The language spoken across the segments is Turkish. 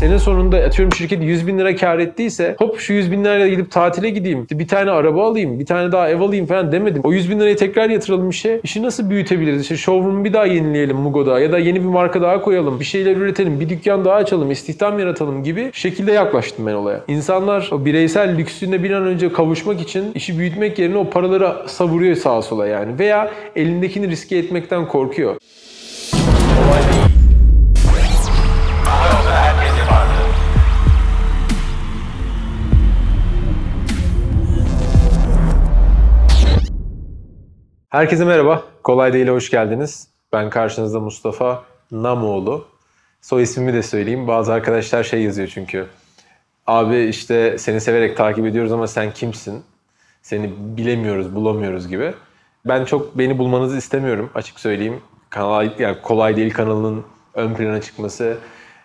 Sene sonunda atıyorum şirket 100 bin lira kar ettiyse hop şu 100 bin lirayla gidip tatile gideyim. Bir tane araba alayım, bir tane daha ev alayım falan demedim. O 100 bin lirayı tekrar yatıralım işe. İşi nasıl büyütebiliriz? İşte showroom'u bir daha yenileyelim Mugo'da ya da yeni bir marka daha koyalım. Bir şeyler üretelim, bir dükkan daha açalım, istihdam yaratalım gibi şekilde yaklaştım ben olaya. İnsanlar o bireysel lüksüne bir an önce kavuşmak için işi büyütmek yerine o paraları savuruyor sağa sola yani. Veya elindekini riske etmekten korkuyor. Yolda Herkese merhaba. Kolay Değil'e hoş geldiniz. Ben karşınızda Mustafa Namoğlu. Soy ismimi de söyleyeyim. Bazı arkadaşlar şey yazıyor çünkü. Abi işte seni severek takip ediyoruz ama sen kimsin? Seni bilemiyoruz, bulamıyoruz gibi. Ben çok beni bulmanızı istemiyorum açık söyleyeyim. Kanal, yani Kolay Değil kanalının ön plana çıkması,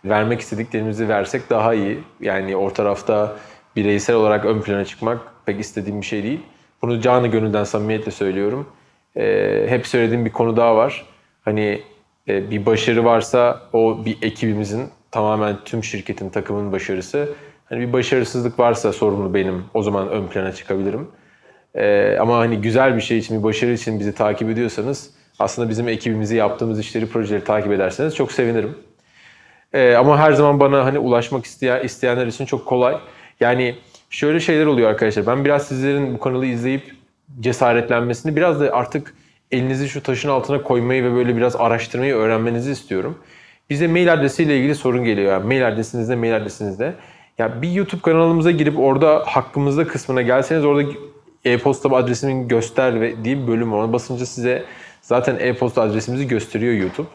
vermek istediklerimizi versek daha iyi. Yani o tarafta bireysel olarak ön plana çıkmak pek istediğim bir şey değil. Bunu canı gönülden samimiyetle söylüyorum. Ee, hep söylediğim bir konu daha var. Hani e, bir başarı varsa o bir ekibimizin tamamen tüm şirketin, takımın başarısı. Hani bir başarısızlık varsa sorumlu benim. O zaman ön plana çıkabilirim. Ee, ama hani güzel bir şey için, bir başarı için bizi takip ediyorsanız aslında bizim ekibimizi yaptığımız işleri, projeleri takip ederseniz çok sevinirim. Ee, ama her zaman bana hani ulaşmak isteyen, isteyenler için çok kolay. Yani şöyle şeyler oluyor arkadaşlar. Ben biraz sizlerin bu kanalı izleyip cesaretlenmesini biraz da artık elinizi şu taşın altına koymayı ve böyle biraz araştırmayı öğrenmenizi istiyorum. Bize mail adresiyle ilgili sorun geliyor. Yani mail adresinizde, mail adresinizde. Ya bir YouTube kanalımıza girip orada hakkımızda kısmına gelseniz orada e-posta adresimi göster ve diye bir bölüm var. Basınca size zaten e-posta adresimizi gösteriyor YouTube.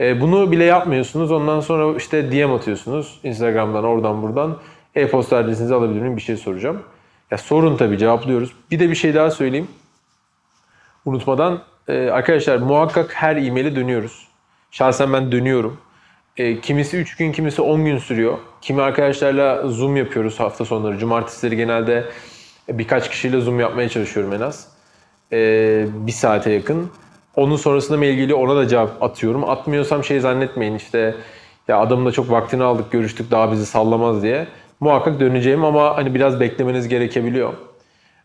E, bunu bile yapmıyorsunuz. Ondan sonra işte DM atıyorsunuz. Instagram'dan, oradan, buradan. E-posta adresinizi alabilir miyim? Bir şey soracağım. Ya sorun tabii cevaplıyoruz. Bir de bir şey daha söyleyeyim. Unutmadan e, arkadaşlar muhakkak her e-maile dönüyoruz. Şahsen ben dönüyorum. E, kimisi 3 gün, kimisi 10 gün sürüyor. Kimi arkadaşlarla Zoom yapıyoruz hafta sonları. Cumartesileri genelde birkaç kişiyle Zoom yapmaya çalışıyorum en az. E, bir saate yakın. Onun sonrasında mail geliyor ona da cevap atıyorum. Atmıyorsam şey zannetmeyin işte ya adamın da çok vaktini aldık görüştük daha bizi sallamaz diye. Muhakkak döneceğim ama hani biraz beklemeniz gerekebiliyor.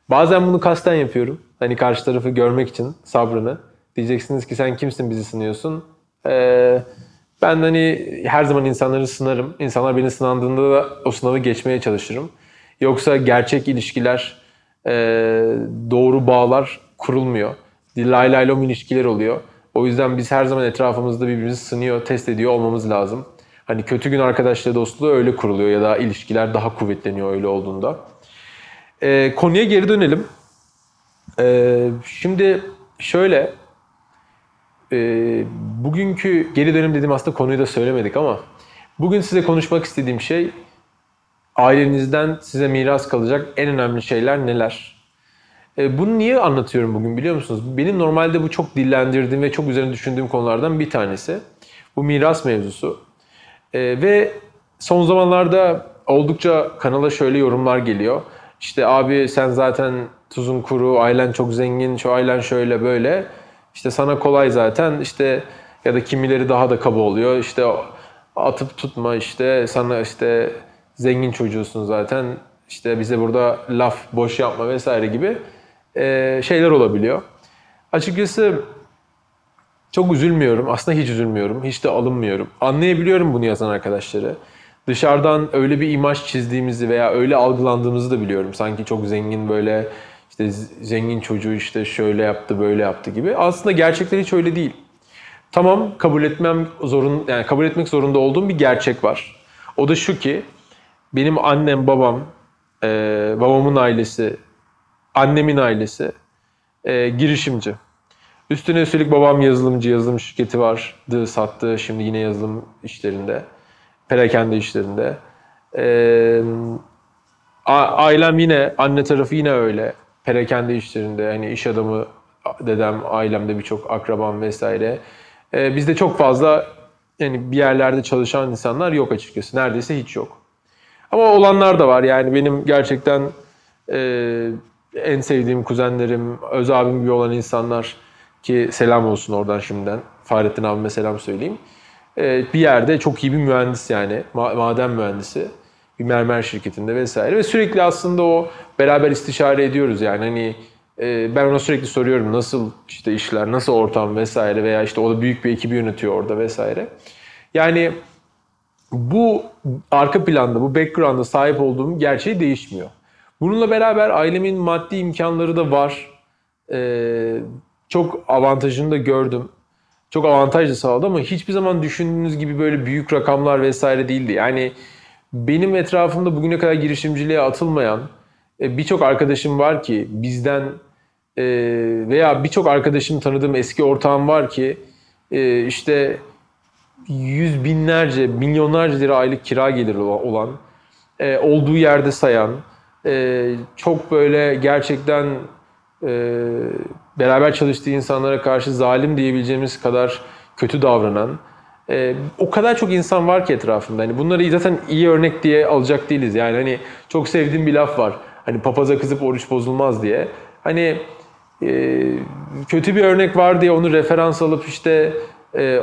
Bazen bunu kasten yapıyorum. Hani karşı tarafı görmek için sabrını. Diyeceksiniz ki sen kimsin bizi sınıyorsun. Ee, ben hani her zaman insanları sınarım. İnsanlar beni sınandığında da o sınavı geçmeye çalışırım. Yoksa gerçek ilişkiler, e, doğru bağlar kurulmuyor. Lay lay ilişkiler oluyor. O yüzden biz her zaman etrafımızda birbirimizi sınıyor, test ediyor olmamız lazım. Hani kötü gün arkadaşlığı dostluğu öyle kuruluyor ya da ilişkiler daha kuvvetleniyor öyle olduğunda. Ee, konuya geri dönelim. Ee, şimdi şöyle, e, bugünkü geri dönem dediğim aslında konuyu da söylemedik ama bugün size konuşmak istediğim şey ailenizden size miras kalacak en önemli şeyler neler? E, bunu niye anlatıyorum bugün biliyor musunuz? Benim normalde bu çok dillendirdiğim ve çok üzerine düşündüğüm konulardan bir tanesi. Bu miras mevzusu. E, ve son zamanlarda oldukça kanala şöyle yorumlar geliyor. İşte abi sen zaten tuzun kuru, ailen çok zengin, şu ailen şöyle böyle. İşte sana kolay zaten işte ya da kimileri daha da kaba oluyor. İşte atıp tutma işte sana işte zengin çocuğusun zaten. İşte bize burada laf boş yapma vesaire gibi e, şeyler olabiliyor. Açıkçası çok üzülmüyorum. Aslında hiç üzülmüyorum. Hiç de alınmıyorum. Anlayabiliyorum bunu yazan arkadaşları. Dışarıdan öyle bir imaj çizdiğimizi veya öyle algılandığımızı da biliyorum. Sanki çok zengin böyle işte zengin çocuğu işte şöyle yaptı böyle yaptı gibi. Aslında gerçekler hiç öyle değil. Tamam kabul etmem zorun yani kabul etmek zorunda olduğum bir gerçek var. O da şu ki benim annem babam, babamın ailesi, annemin ailesi girişimci. Üstüne üstelik babam yazılımcı, yazılım şirketi vardı, sattı. Şimdi yine yazılım işlerinde, perakende işlerinde. E, ailem yine, anne tarafı yine öyle. Perakende işlerinde, hani iş adamı, dedem, ailemde birçok akrabam vesaire. E, bizde çok fazla yani bir yerlerde çalışan insanlar yok açıkçası. Neredeyse hiç yok. Ama olanlar da var. Yani benim gerçekten e, en sevdiğim kuzenlerim, öz abim gibi olan insanlar ki selam olsun oradan şimdiden. Fahrettin abime selam söyleyeyim. e, bir yerde çok iyi bir mühendis yani ma- maden mühendisi bir mermer şirketinde vesaire ve sürekli aslında o beraber istişare ediyoruz yani hani e, ben ona sürekli soruyorum nasıl işte işler nasıl ortam vesaire veya işte o da büyük bir ekibi yönetiyor orada vesaire. Yani bu arka planda, bu background'a sahip olduğum gerçeği değişmiyor. Bununla beraber ailemin maddi imkanları da var. Ee, çok avantajını da gördüm. Çok avantaj da sağladı ama hiçbir zaman düşündüğünüz gibi böyle büyük rakamlar vesaire değildi. Yani benim etrafımda bugüne kadar girişimciliğe atılmayan e, birçok arkadaşım var ki bizden e, veya birçok arkadaşım tanıdığım eski ortağım var ki e, işte yüz binlerce, milyonlarca lira aylık kira geliri olan, olduğu yerde sayan, çok böyle gerçekten beraber çalıştığı insanlara karşı zalim diyebileceğimiz kadar kötü davranan, e, o kadar çok insan var ki etrafında. Hani bunları zaten iyi örnek diye alacak değiliz. Yani hani çok sevdiğim bir laf var. Hani papaza kızıp oruç bozulmaz diye. Hani e, kötü bir örnek var diye onu referans alıp işte e,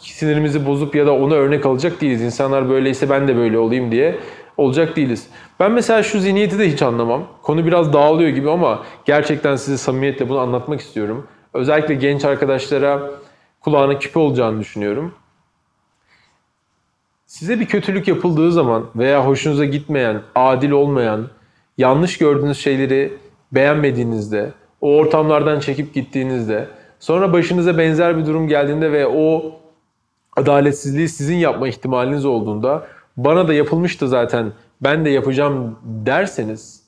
sinirimizi bozup ya da onu örnek alacak değiliz. İnsanlar böyleyse ben de böyle olayım diye olacak değiliz. Ben mesela şu zihniyeti de hiç anlamam. Konu biraz dağılıyor gibi ama gerçekten size samimiyetle bunu anlatmak istiyorum. Özellikle genç arkadaşlara kulağına küpe olacağını düşünüyorum. Size bir kötülük yapıldığı zaman veya hoşunuza gitmeyen, adil olmayan, yanlış gördüğünüz şeyleri beğenmediğinizde, o ortamlardan çekip gittiğinizde, sonra başınıza benzer bir durum geldiğinde ve o adaletsizliği sizin yapma ihtimaliniz olduğunda bana da yapılmıştı zaten ben de yapacağım derseniz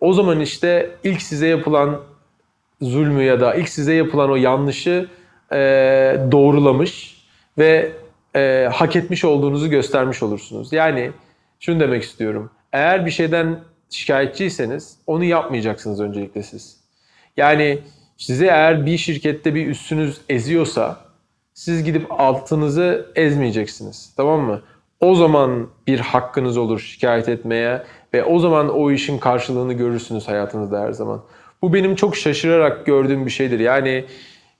o zaman işte ilk size yapılan zulmü ya da ilk size yapılan o yanlışı e, doğrulamış ve e, hak etmiş olduğunuzu göstermiş olursunuz. Yani şunu demek istiyorum. Eğer bir şeyden şikayetçiyseniz onu yapmayacaksınız öncelikle siz. Yani size eğer bir şirkette bir üstünüz eziyorsa siz gidip altınızı ezmeyeceksiniz. Tamam mı? O zaman bir hakkınız olur şikayet etmeye ve o zaman o işin karşılığını görürsünüz hayatınızda her zaman. Bu benim çok şaşırarak gördüğüm bir şeydir. Yani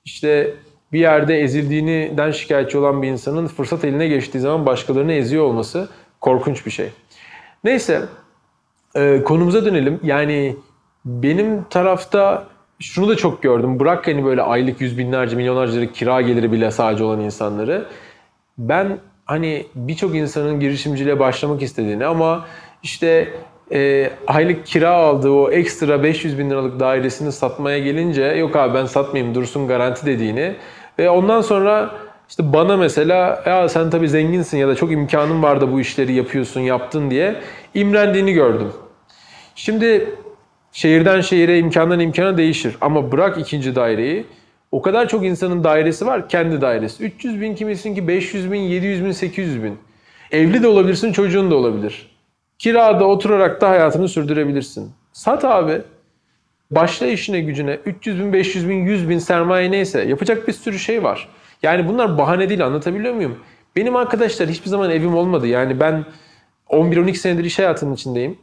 işte bir yerde ezildiğinden şikayetçi olan bir insanın fırsat eline geçtiği zaman başkalarını eziyor olması korkunç bir şey. Neyse e, konumuza dönelim. Yani benim tarafta şunu da çok gördüm. Bırak hani böyle aylık yüz binlerce, milyonlarca kira geliri bile sadece olan insanları. Ben hani birçok insanın girişimciliğe başlamak istediğini ama işte e, aylık kira aldığı o ekstra 500 bin liralık dairesini satmaya gelince yok abi ben satmayayım dursun garanti dediğini ve ondan sonra işte bana mesela ya sen tabii zenginsin ya da çok imkanın var da bu işleri yapıyorsun yaptın diye imrendiğini gördüm. Şimdi şehirden şehire, imkandan imkana değişir. Ama bırak ikinci daireyi. O kadar çok insanın dairesi var, kendi dairesi. 300 bin kimisin ki 500 bin, 700 bin, 800 bin. Evli de olabilirsin, çocuğun da olabilir. Kirada oturarak da hayatını sürdürebilirsin. Sat abi. Başla işine gücüne. 300 bin, 500 bin, 100 bin sermaye neyse. Yapacak bir sürü şey var. Yani bunlar bahane değil anlatabiliyor muyum? Benim arkadaşlar hiçbir zaman evim olmadı. Yani ben 11-12 senedir iş hayatının içindeyim.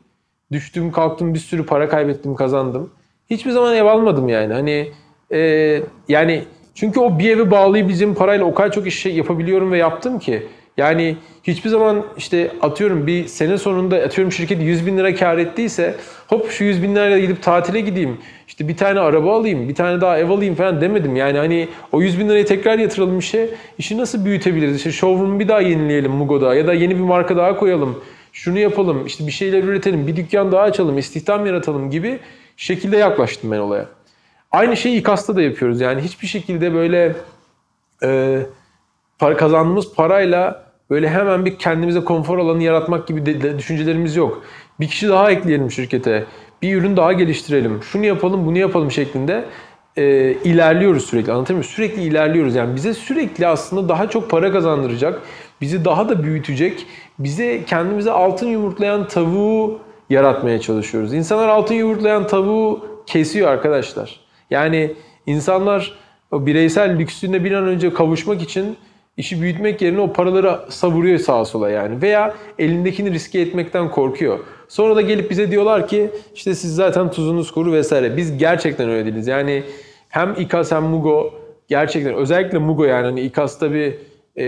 Düştüm kalktım bir sürü para kaybettim kazandım. Hiçbir zaman ev almadım yani. Hani e, yani çünkü o bir evi bağlayabileceğim parayla o kadar çok iş şey yapabiliyorum ve yaptım ki. Yani hiçbir zaman işte atıyorum bir sene sonunda atıyorum şirket 100 bin lira kar ettiyse hop şu 100 bin lirayla gidip tatile gideyim. İşte bir tane araba alayım, bir tane daha ev alayım falan demedim. Yani hani o 100 bin lirayı tekrar yatıralım işe. İşi nasıl büyütebiliriz? İşte showroom'u bir daha yenileyelim Mugo'da ya da yeni bir marka daha koyalım şunu yapalım, işte bir şeyler üretelim, bir dükkan daha açalım, istihdam yaratalım gibi şekilde yaklaştım ben olaya. Aynı şeyi İKAS'ta da yapıyoruz. Yani hiçbir şekilde böyle e, para, kazandığımız parayla böyle hemen bir kendimize konfor alanı yaratmak gibi de, de, düşüncelerimiz yok. Bir kişi daha ekleyelim şirkete, bir ürün daha geliştirelim, şunu yapalım, bunu yapalım şeklinde e, ilerliyoruz sürekli. Anlatabiliyor muyum? Sürekli ilerliyoruz. Yani bize sürekli aslında daha çok para kazandıracak, bizi daha da büyütecek, bize kendimize altın yumurtlayan tavuğu yaratmaya çalışıyoruz. İnsanlar altın yumurtlayan tavuğu kesiyor arkadaşlar. Yani insanlar o bireysel lüksüne bir an önce kavuşmak için işi büyütmek yerine o paraları savuruyor sağa sola yani. Veya elindekini riske etmekten korkuyor. Sonra da gelip bize diyorlar ki işte siz zaten tuzunuz kuru vesaire. Biz gerçekten öyle değiliz. Yani hem İKAS hem Mugo gerçekten özellikle Mugo yani hani İKAS'ta bir e,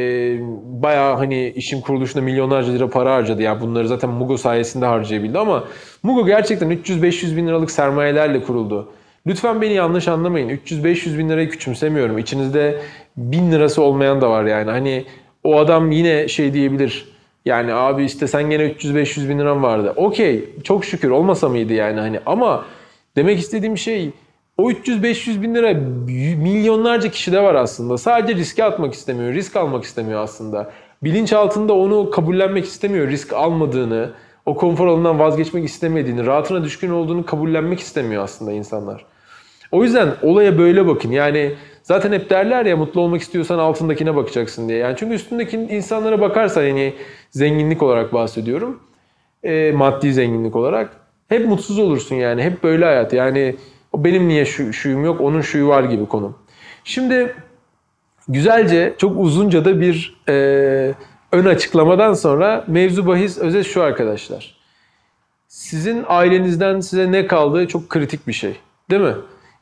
bayağı hani işin kuruluşunda milyonlarca lira para harcadı. Yani bunları zaten Mugo sayesinde harcayabildi ama Mugo gerçekten 300-500 bin liralık sermayelerle kuruldu. Lütfen beni yanlış anlamayın. 300-500 bin lirayı küçümsemiyorum. İçinizde 1000 lirası olmayan da var yani. Hani o adam yine şey diyebilir. Yani abi işte sen gene 300-500 bin liran vardı. Okey çok şükür olmasa mıydı yani hani ama demek istediğim şey o 300-500 bin lira milyonlarca kişide var aslında. Sadece riske atmak istemiyor, risk almak istemiyor aslında. Bilinç altında onu kabullenmek istemiyor, risk almadığını, o konfor alanından vazgeçmek istemediğini, rahatına düşkün olduğunu kabullenmek istemiyor aslında insanlar. O yüzden olaya böyle bakın. Yani zaten hep derler ya mutlu olmak istiyorsan altındakine bakacaksın diye. Yani çünkü üstündeki insanlara bakarsan yani zenginlik olarak bahsediyorum. E, maddi zenginlik olarak. Hep mutsuz olursun yani. Hep böyle hayat. Yani benim niye şu, şuyum yok, onun şuyu var gibi konu. Şimdi güzelce, çok uzunca da bir e, ön açıklamadan sonra mevzu bahis özet şu arkadaşlar. Sizin ailenizden size ne kaldığı çok kritik bir şey. Değil mi?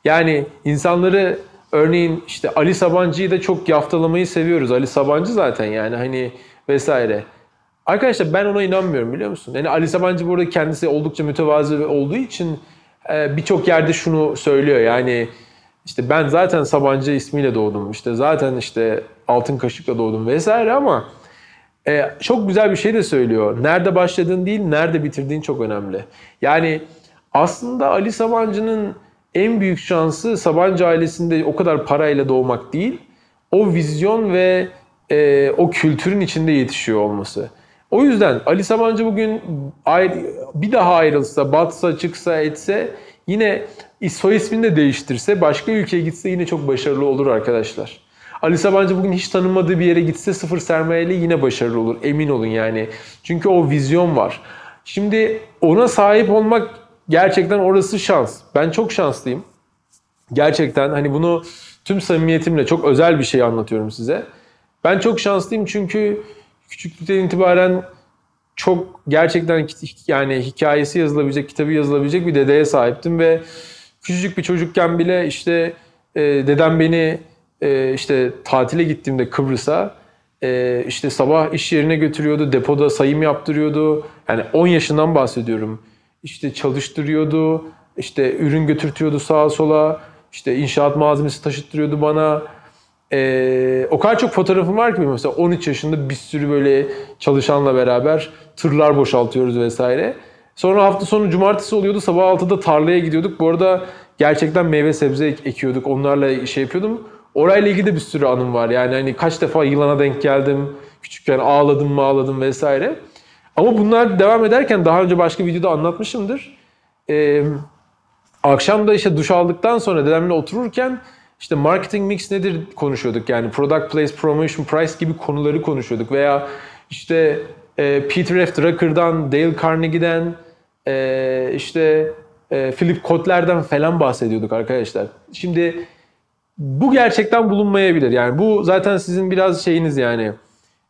Yani insanları örneğin işte Ali Sabancı'yı da çok yaftalamayı seviyoruz. Ali Sabancı zaten yani hani vesaire. Arkadaşlar ben ona inanmıyorum biliyor musun? Yani Ali Sabancı burada kendisi oldukça mütevazi olduğu için e, birçok yerde şunu söylüyor. Yani işte ben zaten Sabancı ismiyle doğdum. İşte zaten işte altın kaşıkla doğdum vesaire ama e, çok güzel bir şey de söylüyor. Nerede başladığın değil, nerede bitirdiğin çok önemli. Yani aslında Ali Sabancı'nın en büyük şansı Sabancı ailesinde o kadar parayla doğmak değil, o vizyon ve e, o kültürün içinde yetişiyor olması. O yüzden Ali Sabancı bugün bir daha ayrılsa, batsa, çıksa, etse yine soy ismini de değiştirse, başka ülkeye gitse yine çok başarılı olur arkadaşlar. Ali Sabancı bugün hiç tanınmadığı bir yere gitse sıfır sermayeyle yine başarılı olur. Emin olun yani. Çünkü o vizyon var. Şimdi ona sahip olmak gerçekten orası şans. Ben çok şanslıyım. Gerçekten hani bunu tüm samimiyetimle çok özel bir şey anlatıyorum size. Ben çok şanslıyım çünkü küçüklükten itibaren çok gerçekten yani hikayesi yazılabilecek, kitabı yazılabilecek bir dedeye sahiptim ve küçücük bir çocukken bile işte e, dedem beni e, işte tatile gittiğimde Kıbrıs'a e, işte sabah iş yerine götürüyordu, depoda sayım yaptırıyordu. Yani 10 yaşından bahsediyorum. İşte çalıştırıyordu, işte ürün götürtüyordu sağa sola, işte inşaat malzemesi taşıttırıyordu bana. Ee, o kadar çok fotoğrafım var ki mesela 13 yaşında bir sürü böyle çalışanla beraber tırlar boşaltıyoruz vesaire. Sonra hafta sonu cumartesi oluyordu sabah 6'da tarlaya gidiyorduk. Bu arada gerçekten meyve sebze ek- ekiyorduk onlarla şey yapıyordum. Orayla ilgili de bir sürü anım var. Yani hani kaç defa yılana denk geldim. Küçükken ağladım mı ağladım vesaire. Ama bunlar devam ederken daha önce başka videoda anlatmışımdır. Ee, akşam da işte duş aldıktan sonra dedemle otururken işte marketing mix nedir konuşuyorduk yani product place, promotion price gibi konuları konuşuyorduk veya işte e, Peter F. Drucker'dan, Dale Carnegie'den, e, işte e, Philip Kotler'den falan bahsediyorduk arkadaşlar. Şimdi bu gerçekten bulunmayabilir. Yani bu zaten sizin biraz şeyiniz yani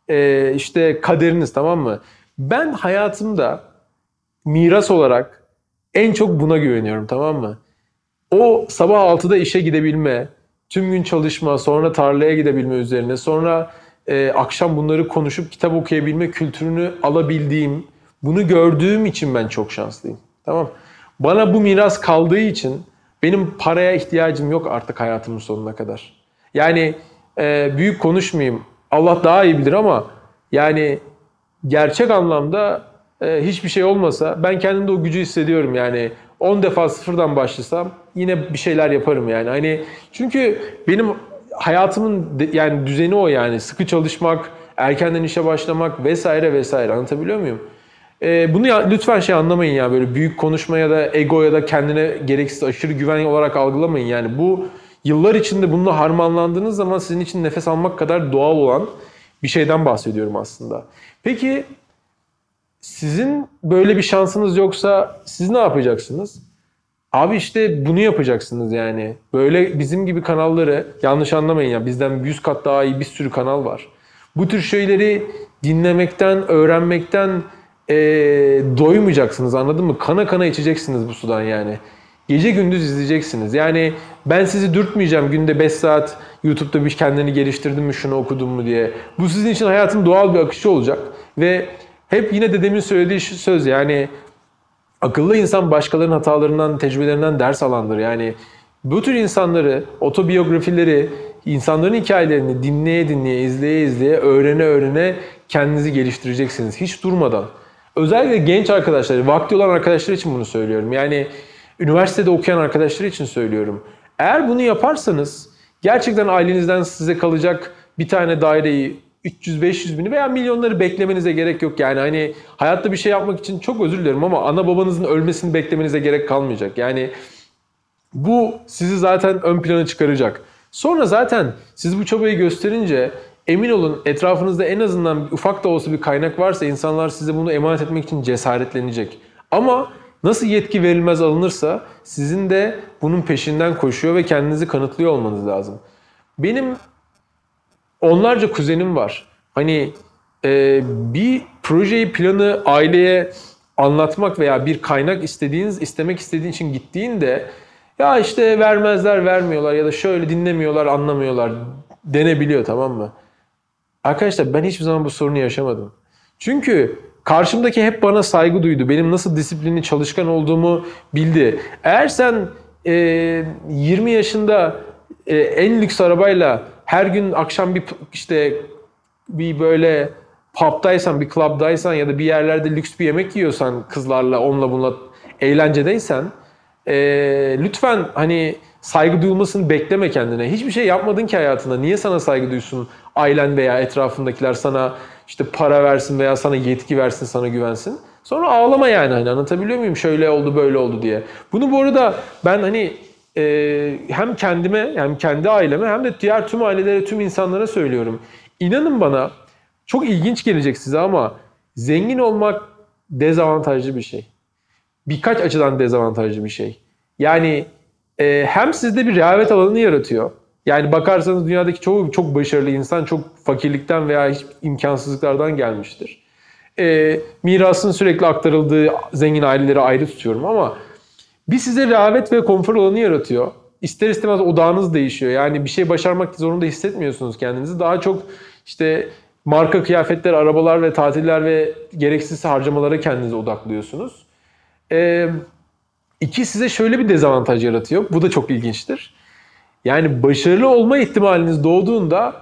e, işte kaderiniz tamam mı? Ben hayatımda miras olarak en çok buna güveniyorum tamam mı? O sabah 6'da işe gidebilme, tüm gün çalışma, sonra tarlaya gidebilme üzerine, sonra e, akşam bunları konuşup kitap okuyabilme kültürünü alabildiğim, bunu gördüğüm için ben çok şanslıyım. Tamam Bana bu miras kaldığı için benim paraya ihtiyacım yok artık hayatımın sonuna kadar. Yani e, büyük konuşmayayım. Allah daha iyi bilir ama yani gerçek anlamda e, hiçbir şey olmasa ben kendimde o gücü hissediyorum yani 10 defa sıfırdan başlasam yine bir şeyler yaparım yani hani çünkü benim hayatımın yani düzeni o yani sıkı çalışmak erkenden işe başlamak vesaire vesaire anlatabiliyor muyum? E, bunu ya, lütfen şey anlamayın ya böyle büyük konuşma ya da ego ya da kendine gereksiz aşırı güven olarak algılamayın yani bu yıllar içinde bununla harmanlandığınız zaman sizin için nefes almak kadar doğal olan bir şeyden bahsediyorum aslında. Peki sizin böyle bir şansınız yoksa siz ne yapacaksınız? Abi işte bunu yapacaksınız yani. Böyle bizim gibi kanalları yanlış anlamayın ya bizden 100 kat daha iyi bir sürü kanal var. Bu tür şeyleri dinlemekten, öğrenmekten eee, doymayacaksınız anladın mı? Kana kana içeceksiniz bu sudan yani. Gece gündüz izleyeceksiniz. Yani ben sizi dürtmeyeceğim günde 5 saat YouTube'da bir kendini geliştirdin mi şunu okudun mu diye. Bu sizin için hayatın doğal bir akışı olacak. Ve hep yine dedemin söylediği söz yani akıllı insan başkalarının hatalarından, tecrübelerinden ders alandır. Yani bu tür insanları, otobiyografileri, insanların hikayelerini dinleye dinleye, izleye izleye, öğrene öğrene kendinizi geliştireceksiniz. Hiç durmadan. Özellikle genç arkadaşlar, vakti olan arkadaşlar için bunu söylüyorum. Yani üniversitede okuyan arkadaşlar için söylüyorum. Eğer bunu yaparsanız gerçekten ailenizden size kalacak bir tane daireyi 300-500 bini veya milyonları beklemenize gerek yok. Yani hani hayatta bir şey yapmak için çok özür dilerim ama ana babanızın ölmesini beklemenize gerek kalmayacak. Yani bu sizi zaten ön plana çıkaracak. Sonra zaten siz bu çabayı gösterince emin olun etrafınızda en azından ufak da olsa bir kaynak varsa insanlar size bunu emanet etmek için cesaretlenecek. Ama nasıl yetki verilmez alınırsa sizin de bunun peşinden koşuyor ve kendinizi kanıtlıyor olmanız lazım. Benim onlarca kuzenim var. Hani e, bir projeyi, planı aileye anlatmak veya bir kaynak istediğiniz, istemek istediğin için gittiğinde ya işte vermezler, vermiyorlar ya da şöyle dinlemiyorlar, anlamıyorlar denebiliyor tamam mı? Arkadaşlar ben hiçbir zaman bu sorunu yaşamadım. Çünkü karşımdaki hep bana saygı duydu. Benim nasıl disiplinli, çalışkan olduğumu bildi. Eğer sen e, 20 yaşında e, en lüks arabayla her gün akşam bir işte bir böyle pub'daysan, bir club'daysan ya da bir yerlerde lüks bir yemek yiyorsan kızlarla, onunla bununla eğlencedeysen e, lütfen hani saygı duyulmasını bekleme kendine. Hiçbir şey yapmadın ki hayatında. Niye sana saygı duysun? Ailen veya etrafındakiler sana işte para versin veya sana yetki versin, sana güvensin. Sonra ağlama yani hani anlatabiliyor muyum? Şöyle oldu, böyle oldu diye. Bunu bu arada ben hani e, hem kendime hem kendi aileme hem de diğer tüm ailelere, tüm insanlara söylüyorum. İnanın bana çok ilginç gelecek size ama zengin olmak dezavantajlı bir şey birkaç açıdan dezavantajlı bir şey. Yani e, hem sizde bir rehavet alanı yaratıyor. Yani bakarsanız dünyadaki çoğu çok başarılı insan çok fakirlikten veya hiç imkansızlıklardan gelmiştir. E, mirasın sürekli aktarıldığı zengin aileleri ayrı tutuyorum ama bir size rehavet ve konfor alanı yaratıyor. İster istemez odağınız değişiyor. Yani bir şey başarmak zorunda hissetmiyorsunuz kendinizi. Daha çok işte marka kıyafetler, arabalar ve tatiller ve gereksiz harcamalara kendinizi odaklıyorsunuz. Ee, iki size şöyle bir dezavantaj yaratıyor. Bu da çok ilginçtir. Yani başarılı olma ihtimaliniz doğduğunda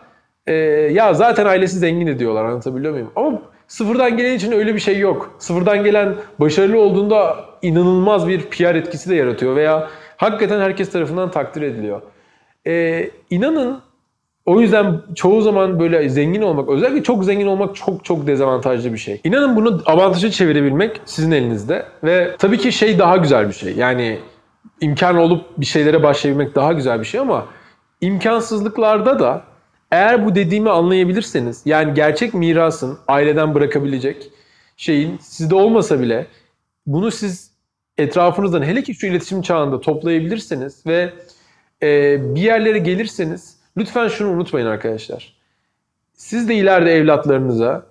e, ya zaten ailesi zengin ediyorlar anlatabiliyor muyum? Ama sıfırdan gelen için öyle bir şey yok. Sıfırdan gelen başarılı olduğunda inanılmaz bir PR etkisi de yaratıyor veya hakikaten herkes tarafından takdir ediliyor. Ee, inanın o yüzden çoğu zaman böyle zengin olmak, özellikle çok zengin olmak çok çok dezavantajlı bir şey. İnanın bunu avantaja çevirebilmek sizin elinizde ve tabii ki şey daha güzel bir şey. Yani imkan olup bir şeylere başlayabilmek daha güzel bir şey ama imkansızlıklarda da eğer bu dediğimi anlayabilirseniz yani gerçek mirasın aileden bırakabilecek şeyin sizde olmasa bile bunu siz etrafınızdan hele ki şu iletişim çağında toplayabilirseniz ve e, bir yerlere gelirseniz lütfen şunu unutmayın arkadaşlar. Siz de ileride evlatlarınıza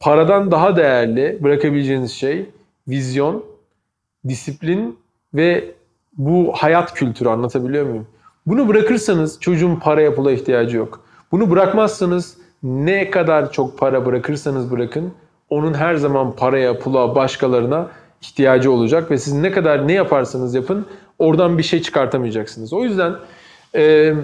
paradan daha değerli bırakabileceğiniz şey vizyon, disiplin ve bu hayat kültürü anlatabiliyor muyum? Bunu bırakırsanız çocuğun paraya pula ihtiyacı yok. Bunu bırakmazsanız ne kadar çok para bırakırsanız bırakın onun her zaman paraya, pula, başkalarına ihtiyacı olacak ve siz ne kadar ne yaparsanız yapın oradan bir şey çıkartamayacaksınız. O yüzden e,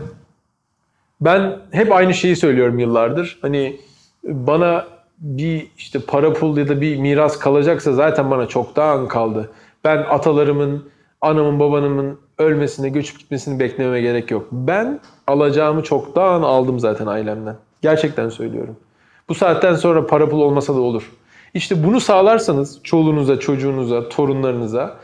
ben hep aynı şeyi söylüyorum yıllardır. Hani bana bir işte para pul ya da bir miras kalacaksa zaten bana çoktan kaldı. Ben atalarımın, anamın, babamın ölmesini, göçüp gitmesini beklememe gerek yok. Ben alacağımı çoktan aldım zaten ailemden. Gerçekten söylüyorum. Bu saatten sonra para pul olmasa da olur. İşte bunu sağlarsanız çoluğunuza, çocuğunuza, torunlarınıza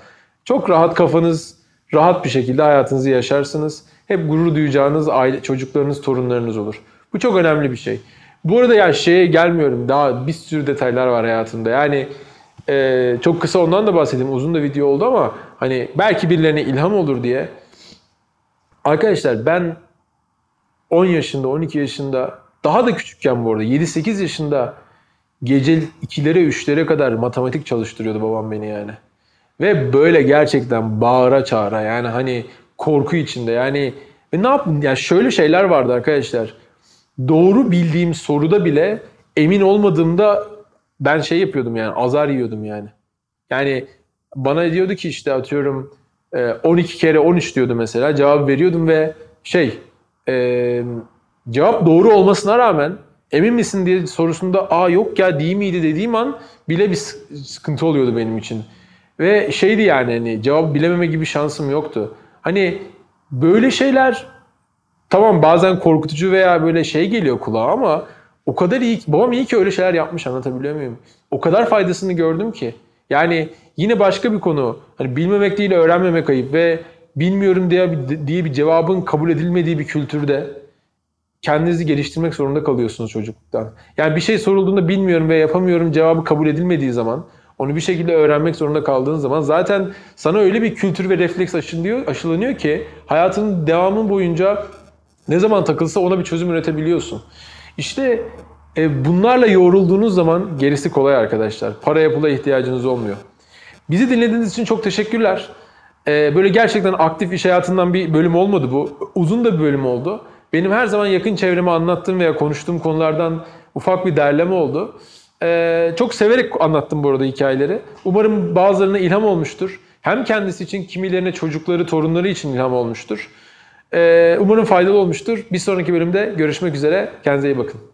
çok rahat kafanız rahat bir şekilde hayatınızı yaşarsınız. Hep gurur duyacağınız aile, çocuklarınız, torunlarınız olur. Bu çok önemli bir şey. Bu arada ya şeye gelmiyorum. Daha bir sürü detaylar var hayatımda. Yani e, çok kısa ondan da bahsedeyim. Uzun da video oldu ama hani belki birilerine ilham olur diye. Arkadaşlar ben 10 yaşında, 12 yaşında daha da küçükken bu arada 7-8 yaşında gece 2'lere 3'lere kadar matematik çalıştırıyordu babam beni yani. Ve böyle gerçekten bağıra çağıra yani hani korku içinde yani ve ne yapın ya şöyle şeyler vardı arkadaşlar. Doğru bildiğim soruda bile emin olmadığımda ben şey yapıyordum yani azar yiyordum yani. Yani bana diyordu ki işte atıyorum e, 12 kere 13 diyordu mesela cevap veriyordum ve şey e, cevap doğru olmasına rağmen emin misin diye sorusunda aa yok ya değil miydi dediğim an bile bir sık- sıkıntı oluyordu benim için. Ve şeydi yani hani cevap bilememe gibi şansım yoktu. Hani böyle şeyler tamam bazen korkutucu veya böyle şey geliyor kulağa ama o kadar iyi babam iyi ki öyle şeyler yapmış anlatabiliyor muyum? O kadar faydasını gördüm ki. Yani yine başka bir konu. Hani bilmemek değil öğrenmemek ayıp ve bilmiyorum diye bir, diye bir cevabın kabul edilmediği bir kültürde kendinizi geliştirmek zorunda kalıyorsunuz çocukluktan. Yani bir şey sorulduğunda bilmiyorum ve yapamıyorum cevabı kabul edilmediği zaman onu bir şekilde öğrenmek zorunda kaldığın zaman zaten sana öyle bir kültür ve refleks aşılıyor, aşılanıyor ki hayatının devamı boyunca ne zaman takılsa ona bir çözüm üretebiliyorsun. İşte e, bunlarla yoğrulduğunuz zaman gerisi kolay arkadaşlar. Paraya pula ihtiyacınız olmuyor. Bizi dinlediğiniz için çok teşekkürler. Ee, böyle gerçekten aktif iş hayatından bir bölüm olmadı bu. Uzun da bir bölüm oldu. Benim her zaman yakın çevreme anlattığım veya konuştuğum konulardan ufak bir derleme oldu. Ee, çok severek anlattım bu arada hikayeleri. Umarım bazılarına ilham olmuştur. Hem kendisi için, kimilerine çocukları, torunları için ilham olmuştur. Ee, umarım faydalı olmuştur. Bir sonraki bölümde görüşmek üzere. Kendinize iyi bakın.